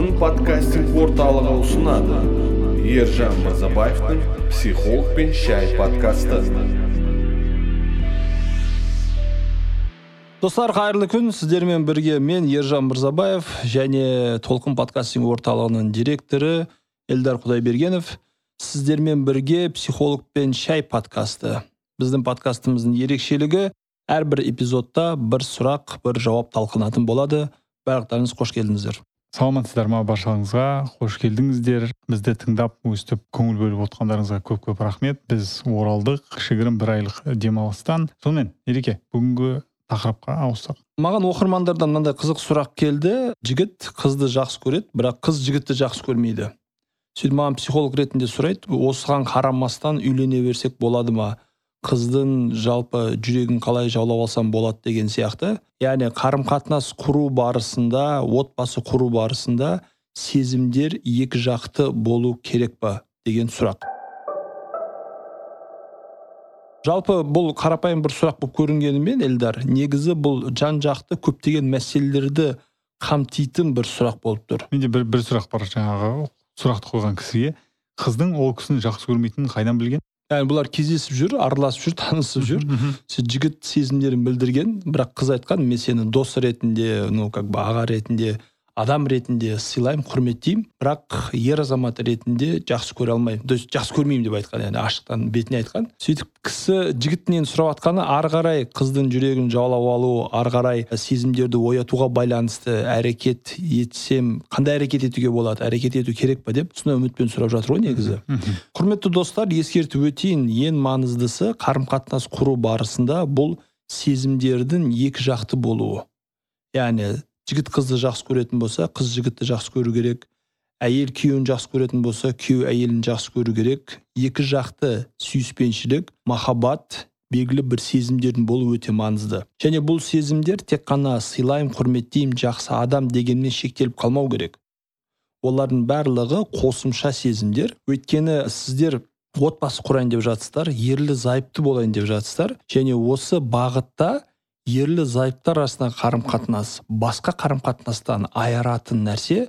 толқын подкастинг орталығы ұсынады. Ержан мырзабаевтың психолог пен шай подкасты. Достар қайырлы күн. Сіздермен бірге мен ержан мырзабаев және толқын подкастинг орталығының директоры эльдар құдайбергенов сіздермен бірге психолог пен шай подкасты. Біздің подкастымыздың ерекшелігі әрбір эпизодта бір сұрақ бір жауап талқынатын болады. Барлықтарыңыз қош келдіңіздер. Саламатсыздар ма баршаңызға. Қош келдіңіздер. Бізді тыңдап өстіп көңіл бөліп отқандарыңызға көп көп рахмет. Біз оралдық кішігірім бір айлық демалыстан. Сонымен ереке бүгінгі тақырыпқа ауыссақ маған оқырмандардан мынандай қызық сұрақ келді. Жігіт қызды жақсы көреді бірақ қыз жігітті жақсы көрмейді. Сөйтіп маған психолог ретінде сұрайды осыған қарамастан үйлене берсек болады ма? Қыздың жалпы жүрегін қалай жаулап алсам болады деген сияқты. Яғни қарым қатынас құру барысында отбасы құру барысында сезімдер екі жақты болу керек па деген сұрақ. Жалпы бұл қарапайым бір сұрақ болып көрінгенімен эльдар негізі бұл жан жақты көптеген мәселелерді қамтитын бір сұрақ болып тұр. Менде бір, бір сұрақ бар жаңағы сұрақты қойған кісіге. Қыздың ол кісіні жақсы көрмейтінін қайдан білген? Яғни бұлар кездесіп жүр араласып жүр танысып жүр жігіт сезімдерін білдірген бірақ қыз айтқан мен сені дос ретінде ну как бы аға ретінде адам ретінде сыйлаймын құрметтеймін бірақ ер азамат ретінде жақсы көре алмаймын. То есть жақсы көрмеймін деп айтқан яғни ашықтан бетіне айтқан. Сөйтіп кісі жігітінен сұрап жатқаны ары қарай қыздың жүрегін жаулап алу ары қарай сезімдерді оятуға байланысты әрекет етсем қандай әрекет етуге болады әрекет ету керек па деп сондай үмітпен сұрап жатыр ғой негізі. Құрметті достар ескертіп өтейін ең маңыздысы қарым қатынас құру барысында бұл сезімдердің екі жақты болуы. Яғни жігіт қызды жақсы көретін болса қыз жігітті жақсы көру керек. Әйел күйеуін жақсы көретін болса күйеу әйелін жақсы көру керек. Екі жақты сүйіспеншілік махаббат белгілі бір сезімдердің болуы өте маңызды. Және бұл сезімдер тек қана сыйлаймын құрметтеймін жақсы адам дегенмен шектеліп қалмау керек. Олардың барлығы қосымша сезімдер. Өйткені сіздер отбасы құрайын деп жатсыздар ерлі зайыпты болайын деп жатсыздар. Және осы бағытта ерлі зайыптар арасындағы қарым қатынас басқа қарым қатынастан айыратын нәрсе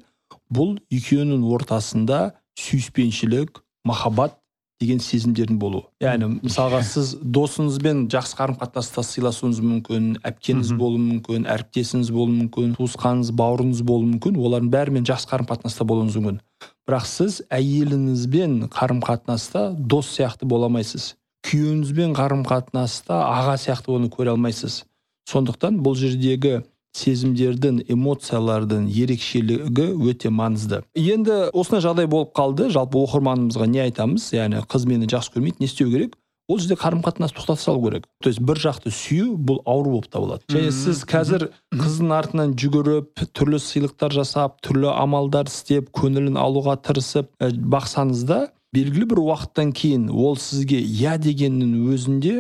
бұл екеуінің ортасында сүйіспеншілік махаббат деген сезімдердің болуы. Яғни мысалға сіз досыңызбен жақсы қарым қатынаста сыйласуыңыз мүмкін әпкеңіз болуы мүмкін әріптесіңіз болуы мүмкін туысқаныңыз бауырыңыз болуы мүмкін олардың бәрімен жақсы қарым қатынаста болуыңыз мүмкін. Бірақ сіз әйеліңізбен қарым қатынаста дос сияқты бола алмайсыз. Күйеуіңізбен қарым қатынаста аға сияқты оны көре алмайсыз. Сондықтан бұл жердегі сезімдердің эмоциялардың ерекшелігі өте маңызды. Енді осындай жағдай болып қалды. Жалпы оқырманымызға не айтамыз? Яғни қыз мені жақсы көрмейді не істеу керек? Ол жерде қарым қатынасты тоқтата салу керек. То есть бір жақты сүю бұл ауру болып табылады. Және сіз қазір қыздың артынан жүгіріп түрлі сыйлықтар жасап түрлі амалдар істеп көңілін алуға тырысып бақсаңыз да белгілі бір уақыттан кейін ол сізге иә дегеннің өзінде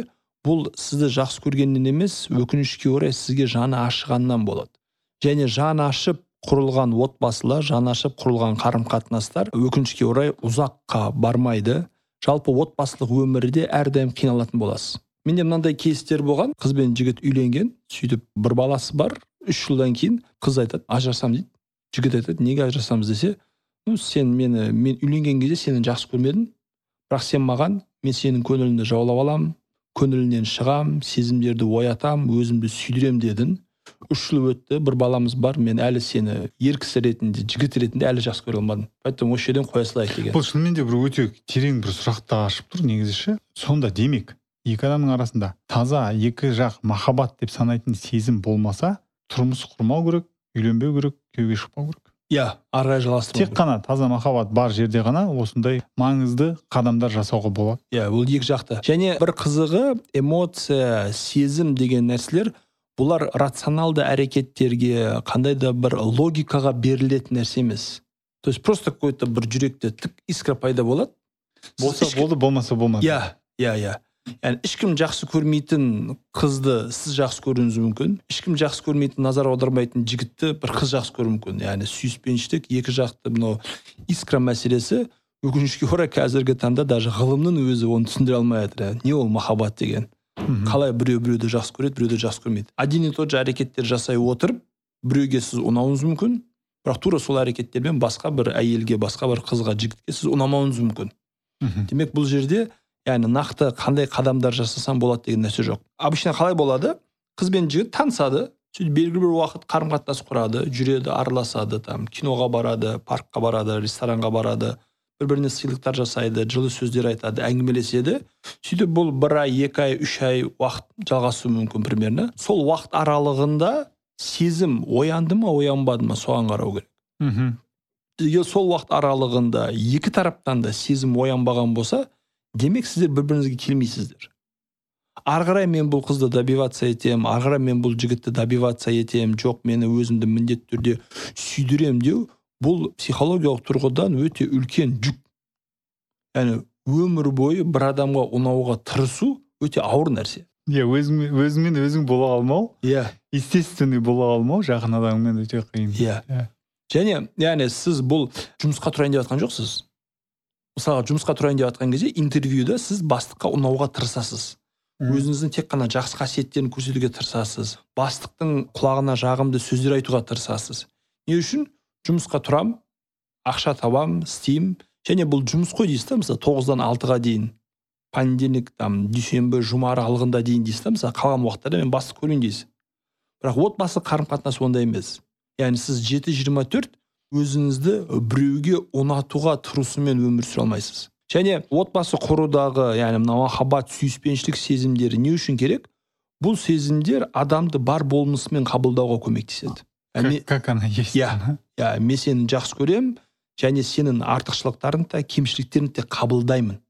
бұл сізді жақсы көргеннен емес өкінішке орай сізге жаны ашығаннан болады. Және жан ашып құрылған отбасылар жан ашып құрылған қарым қатынастар өкінішке орай ұзаққа бармайды. Жалпы отбасылық өмірде әрдайым қиналатын боласыз. Менде мынандай кейстер болған. Қыз бен жігіт үйленген сөйтіп бір баласы бар. Үш жылдан кейін қыз айтады ажырасамын дейді. Жігіт айтады неге ажырасамыз? десе ну сен мені мен үйленген кезде сені жақсы көрмедім бірақ сен маған мен сенің көңіліңді жаулап аламын көңілінен шығам сезімдерді оятам өзімді сүйдірем дедің. Үш жыл өтті бір баламыз бар мен әлі сені ер кісі ретінде жігіт ретінде әлі жақсы көре алмадым. Поэтому осы жерден қоя салайық деген. бұл шынымен де бір өте терең бір сұрақты ашып тұр негізі ше. Сонда демек екі адамның арасында таза екі жақ махаббат деп санайтын сезім болмаса тұрмыс құрмау керек үйленбеу керек күйеуге шықпау керек. Иә ары қарай жалғастыру тек қана таза махаббат бар жерде ғана осындай маңызды қадамдар жасауға болады. Иә ол екі жақты. Және бір қызығы эмоция сезім деген нәрселер бұлар рационалды әрекеттерге қандай да бір логикаға берілетін нәрсе емес. То есть просто какой то бір жүректе тік искра пайда болады. Болса болды болмаса болмады. Иә иә иә. Яғни ешкім жақсы көрмейтін қызды сіз жақсы көруіңіз мүмкін ешкім жақсы көрмейтін назар аудармайтын жігітті бір қыз жақсы көруі мүмкін яғни сүйіспеншілік екі жақты мынау искра мәселесі өкінішке орай қазіргі таңда даже ғылымның өзі оны түсіндіре алмай жатыр не ол махаббат деген қалай біреу біреуді жақсы көреді біреуді жақсы көрмейді один и тот же әрекеттер жасай отырып біреуге сіз ұнауыңыз мүмкін бірақ тура сол әрекеттермен басқа бір әйелге басқа бір қызға жігітке сіз ұнамауыңыз мүмкін мхм демек бұл жерде яғни нақты қандай қадамдар жасасам болады деген нәрсе жоқ обычно қалай болады қыз бен жігіт танысады сөйтіп белгілі бір уақыт қарым қатынас құрады жүреді араласады там киноға барады паркқа барады ресторанға барады бір біріне сыйлықтар жасайды жылы сөздер айтады әңгімелеседі сөйтіп бұл бір ай екі ай үш ай уақыт жалғасуы мүмкін примерно сол уақыт аралығында сезім оянды ма оянбады ма соған қарау керек мхм егер сол уақыт аралығында екі тараптан да сезім оянбаған болса демек сіздер бір біріңізге келмейсіздер ары қарай мен бұл қызды добиваться етемін ары қарай мен бұл жігітті добиваться етемін жоқ мені өзімді міндетті түрде сүйдіремін деу бұл психологиялық тұрғыдан өте үлкен жүк яғни өмір бойы бір адамға ұнауға тырысу өте ауыр нәрсе иә өзіңмен өзіңмен өзің бола алмау иә естественный бола алмау жақын адаммен өте қиын Иә. Иә. және яғни сіз бұл жұмысқа тұрайын деп жатқан жоқсыз мысалға жұмысқа тұрайын деп жатқан кезде интервьюда сіз бастыққа ұнауға тырысасыз. Өзіңіздің тек қана жақсы қасиеттерін көрсетуге тырысасыз. Бастықтың құлағына жағымды сөздер айтуға тырысасыз. Не үшін? Жұмысқа тұрам ақша табам істеймін. Және бұл жұмыс қой дейсіз да мысалы тоғыздан алтыға дейін понедельник там дүйсенбі жұма аралығында дейін дейсіз да мысалы қалған уақыттарда мен бастық көрейін дейсіз. Бірақ отбасы қарым қатынас ондай емес. Яғни сіз жеті жиырма төрт өзіңізді біреуге ұнатуға тырысумен өмір сүре алмайсыз. Және отбасы құрудағы яғни мына махаббат сүйіспеншілік сезімдері не үшін керек? Бұл сезімдер адамды бар болмысымен қабылдауға көмектеседі. Как, она есть Иә. иә мен сені жақсы көремін және сенің артықшылықтарыңды да кемшіліктеріңді де қабылдаймын.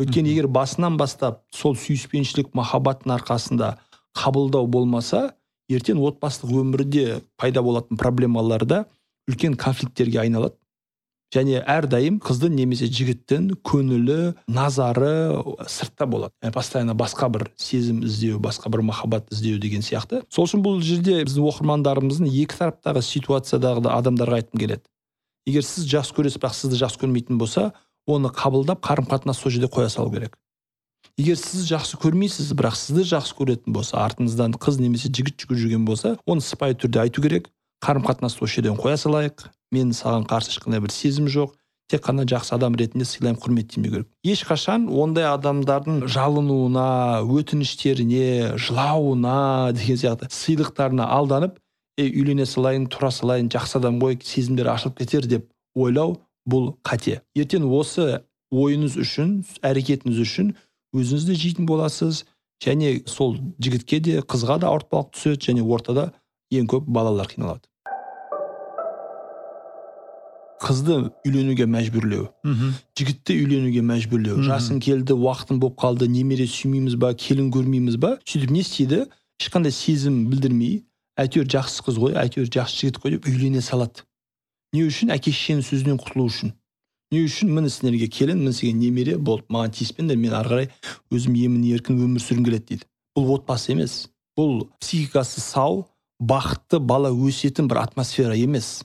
Өйткені егер басынан бастап сол сүйіспеншілік махаббаттың арқасында қабылдау болмаса ертең отбасылық өмірде пайда болатын проблемаларда үлкен конфликттерге айналады. Және әрдайым қыздың немесе жігіттің көңілі назары сыртта болады. Yani постоянно басқа бір сезім іздеу басқа бір махаббат іздеу деген сияқты. Сол үшін бұл жерде біздің оқырмандарымыздың екі тараптағы ситуациядағы да адамдарға айтқым келеді. Егер сіз жақсы көресіз бірақ сізді жақсы көрмейтін болса оны қабылдап қарым қатынас сол жерде қоя салу керек. Егер сіз жақсы көрмейсіз бірақ сізді жақсы көретін болса артыңыздан қыз немесе жігіт жүгіріп жүрген болса оны сыпайы түрде айту керек. Қарым қатынасты осы жерден қоя салайық. Мен саған қарсы ешқандай бір сезім жоқ. Тек қана жақсы адам ретінде сыйлаймын құрметтеймін деу керек ешқашан ондай адамдардың жалынуына өтініштеріне жылауына деген сияқты сыйлықтарына алданып ей үйлене салайын тұра салайын жақсы адам ғой сезімдері ашылып кетер деп ойлау бұл қате. Ертең осы ойыңыз үшін әрекетіңіз үшін өзіңіз де жейтін боласыз. Және сол жігітке де қызға да ауыртпалық түседі және ортада ең көп балалар қиналады. Қызды үйленуге мәжбүрлеу. Мхм. Жігітті үйленуге мәжбүрлеу. Жасың келді уақытың болып қалды немере сүймейміз ба келін көрмейміз ба? Сөйтіп не істейді? Ешқандай сезім білдірмей әйтеуір жақсы қыз ғой әйтеуір жақсы жігіт қой деп үйлене салады. Не үшін? Әке шешенің сөзінен құтылу үшін. Не үшін? Міне сендерге келін міне сізге немере болды. Маған тиіспеңдер мен ары қарай өзім емін еркін өмір сүргім келеді дейді. Бұл отбасы емес. Бұл психикасы сау бақытты бала өсетін бір атмосфера емес.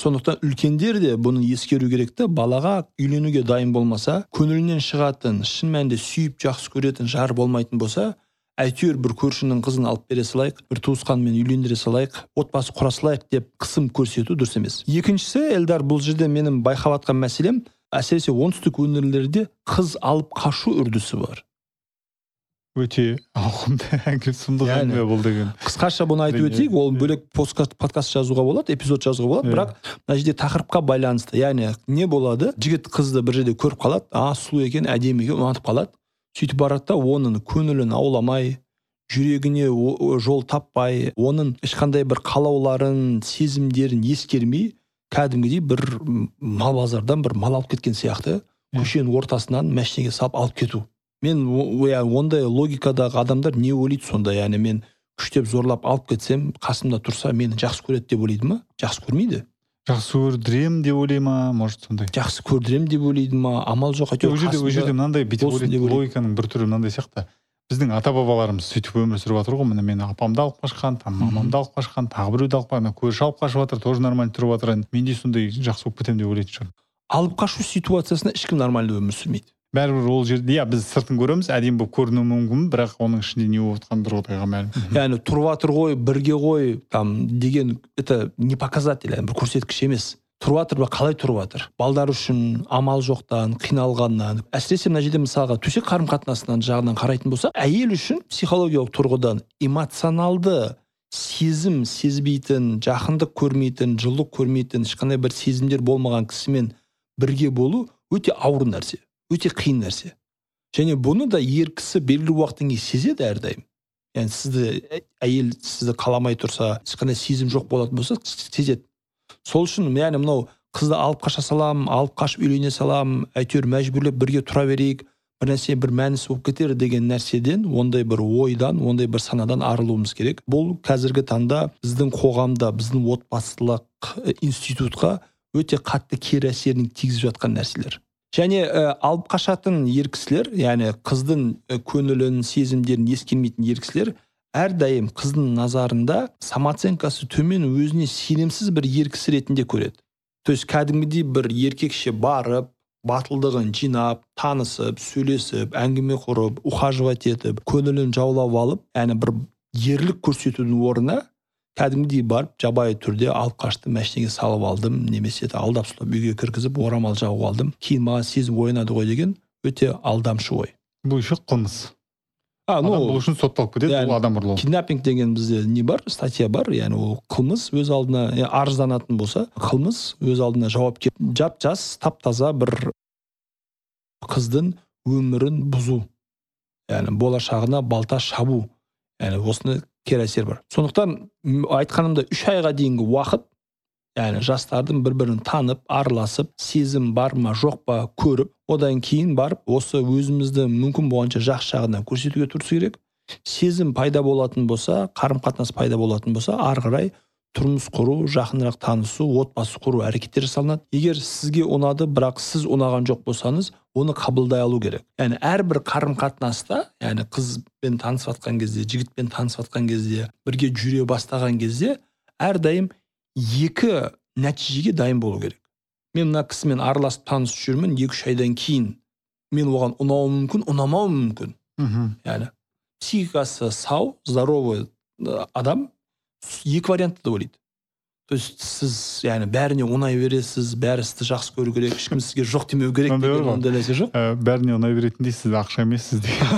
Сондықтан үлкендер де бұны ескеру керек та балаға үйленуге дайын болмаса көңілінен шығатын шын мәнінде сүйіп жақсы көретін жар болмайтын болса әйтеуір бір көршінің қызын алып бере салайық бір туысқанмен үйлендіре салайық отбасы құра салайық деп қысым көрсету дұрыс емес. Екіншісі эльдар бұл жерде менің байқап жатқан мәселем әсіресе оңтүстік өңірлерде қыз алып қашу үрдісі бар. Өте ауқымды әңгіме сұмдық әңгіме бұл деген қысқаша бұны айтып өтейік ол бөлек подкаст, подкаст жазуға болады эпизод жазуға болады бірақ мына жерде тақырыпқа байланысты яғни не болады? Жігіт қызды бір жерде көріп қалады а сұлу екен әдемі екен ұнатып қалады. Сөйтіп барады да оның көңілін ауламай жүрегіне жол таппай оның ешқандай бір қалауларын сезімдерін ескермей кәдімгідей бір мал базардан бір мал алып кеткен сияқты көшенің ортасынан машинеге салып алып кету. Мен ондай логикадағы адамдар не ойлайды сонда? яғни мен күштеп зорлап алып кетсем қасымда тұрса мені жақсы көреді деп ойлайды ма? жақсы көрмейді. Жақсы көрдіремін деп ойлай ма? может сондай. Жақсы көрдіремін деп ойлайды ма? амал жоқ ол әйтеуір жерде ол жерде мынандай бүйтіп логиканың бір түрі мынандай сияқты. біздің ата бабаларымыз сөйтіп өмір сүріп жатыр ғой. міне мені апамды алып қашқан там мамамды алып қашқан тағы біреуді алып қашқан көрші алып қашып жатыр тоже нормально тұрып жатыр. енді мен де сондай жақсы болып кетемін деп ойлайтын шығармын. Алып қашу ситуациясында ешкім нормально өмір сүрмейді. Бәрібір ол жерде иә біз сыртын көреміз әдемі болып көрінуі мүмкін бірақ оның ішінде не болып жатқаны бір құдайға мәлім. Яғни тұрып жатыр ғой бірге ғой там деген это не показатель бір көрсеткіш емес. Тұрып жатыр қалай тұрып жатыр балдар үшін амал жоқтан қиналғаннан әсіресе мына жерде мысалға төсек қарым қатынасынан жағынан қарайтын болсақ әйел үшін психологиялық тұрғыдан эмоционалды сезім сезбейтін жақындық көрмейтін жылу көрмейтін ешқандай бір сезімдер болмаған кісімен бірге болу өте ауыр нәрсе. Өте қиын нәрсе. Және бұны да ер кісі белгілі уақыттан кейін сезеді әрдайым. Яғни сізді әйел сізді қаламай тұрса ешқандай сезім жоқ болатын болса сезеді. Сол үшін яғни мынау қызды алып қаша саламын алып қашып үйлене саламын әйтеуір мәжбүрлеп бірге тұра берейік бір нәрсе бір мәнісі болып кетер деген нәрседен ондай бір ойдан ондай бір санадан арылуымыз керек. Бұл қазіргі таңда біздің қоғамда біздің отбасылық институтқа өте қатты кері әсерін тигізіп жатқан нәрселер. Және ә, алып қашатын ер кісілер яғни қыздың көңілін сезімдерін ескермейтін ер кісілер әрдайым қыздың назарында самооценкасы төмен өзіне сенімсіз бір ер кісі ретінде көреді. То есть кәдімгідей бір еркекше барып батылдығын жинап танысып сөйлесіп әңгіме құрып ухаживать етіп көңілін жаулап алып яғни бір ерлік көрсетудің орнына кәдімгідей барып жабайы түрде алып қашты машинеге салып алдым немесе алдап сулап үйге кіргізіп орамал жауып алдым. Кейін маған сезім оянады ғой деген өте алдамшы ой. Бұл еще қылмыс. А ну бұл үшін сотталып кетеді ол адам ұрлау. киднаппинг деген бізде не бар? Статья бар. Яғни ол қылмыс өз алдына арызданатын болса қылмыс өз алдына жауапкер жап жас тап таза бір қыздың өмірін бұзу. Яғни болашағына балта шабу. Яғни осыны кері әсер бар. Сондықтан айтқанымда үш айға дейінгі уақыт яғни жастардың бір бірін танып араласып сезім бар ма жоқ па көріп одан кейін барып осы өзімізді мүмкін болғанша жақсы жағынан көрсетуге тырысу керек. Сезім пайда болатын болса қарым қатынас пайда болатын болса ары қарай тұрмыс құру жақынырақ танысу отбасы құру әрекеттер жасалынады егер сізге ұнады бірақ сіз ұнаған жоқ болсаңыз оны қабылдай алу керек. Яғни әрбір қарым қатынаста яғни қызбен танысып жатқан кезде жігітпен танысып жатқан кезде бірге жүре бастаған кезде әрдайым екі нәтижеге дайын болу керек. Мен мына кісімен араласып танысып жүрмін екі үш айдан кейін мен оған ұнауым мүмкін ұнамауым мүмкін. Мхм. Яғни психикасы сау здоровый адам екі вариантты да ойлайды то есть сіз яғни бәріне ұнай бересіз бәрі сізді жақсы көру керек ешкім сізге жоқ демеу керек деген ондай нәрсе жоқ ә, бәріне ұнай беретіндей сіз ақша емессіз деген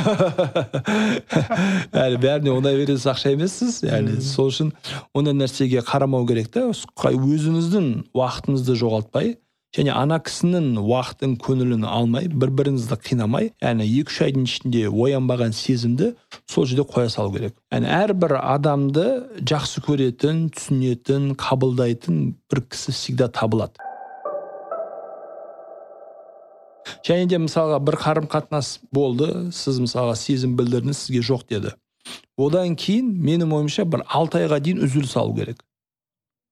яғни бәріне ұнай бересіз ақша емессіз яғни сол үшін ондай нәрсеге қарамау керек та өзіңіздің уақытыңызды жоғалтпай және ана кісінің уақытын көңілін алмай бір біріңізді қинамай яғни екі үш айдың ішінде оянбаған сезімді сол жерде қоя салу керек. Яғни әрбір адамды жақсы көретін түсінетін қабылдайтын бір кісі всегда табылады. Және де мысалға бір қарым қатынас болды сіз мысалға сезім білдірдіңіз сізге жоқ деді. Одан кейін менің ойымша бір алты айға дейін үзіліс алу керек.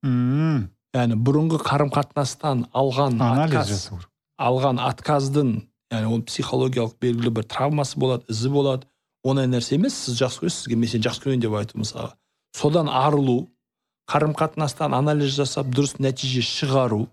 Мм. Яғни бұрынғы қарым қатынастан алған анализ отказ жасау керек. алған отказдың яғни ол психологиялық белгілі бір травмасы болады ізі болады. Ондай нәрсе емес сіз жақсы көресіз сізге мен сені жақсы көремін деп айту мысалға. Содан арылу қарым қатынастан анализ жасап дұрыс нәтиже шығару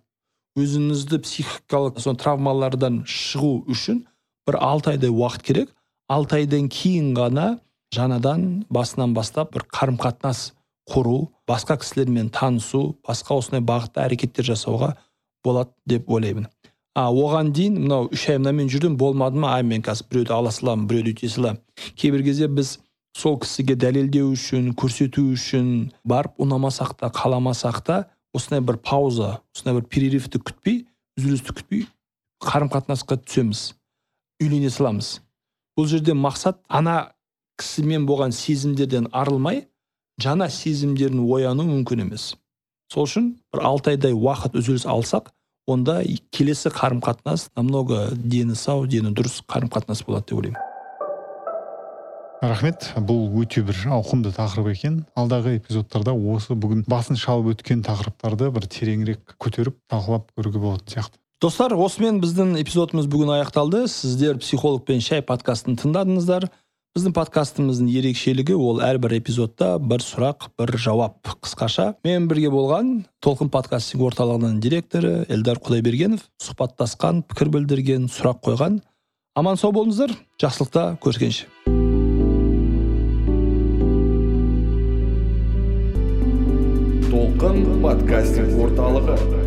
өзіңізді психикалық сол травмалардан шығу үшін бір алты айдай уақыт керек. Алты айдан кейін ғана жаңадан басынан бастап бір қарым қатынас құру басқа кісілермен танысу басқа осындай бағытта әрекеттер жасауға болады деп ойлаймын. А оған дейін мынау үш ай мынамен жүрдім болмады ма? Ай мен қазір біреуді ала саламын біреуді өйте саламын кейбір кезде біз сол кісіге дәлелдеу үшін көрсету үшін барып ұнамасақ та қаламасақ та осындай бір пауза осындай бір перерывті күтпей үзілісті күтпей қарым қатынасқа түсеміз үйлене саламыз. Бұл жерде мақсат ана кісімен болған сезімдерден арылмай жаңа сезімдердің ояну мүмкін емес. Сол үшін бір алты айдай уақыт үзіліс алсақ онда келесі қарым қатынас намного дені сау дені дұрыс қарым қатынас болады деп ойлаймын. Рахмет. Бұл өте бір ауқымды тақырып екен. Алдағы эпизодтарда осы бүгін басын шалып өткен тақырыптарды бір тереңірек көтеріп талқылап көруге болатын сияқты. Достар осымен біздің эпизодымыз бүгін аяқталды. Сіздер психологпен шай подкастын тыңдадыңыздар. Біздің подкастымыздың ерекшелігі ол әрбір эпизодта бір сұрақ бір жауап. Қысқаша мен бірге болған толқын подкастинг орталығының директоры эльдар құдайбергенов сұхбаттасқан пікір білдірген сұрақ қойған. Аман сау болыңыздар жақсылықта көріскенше. Толқын подкастинг орталығы.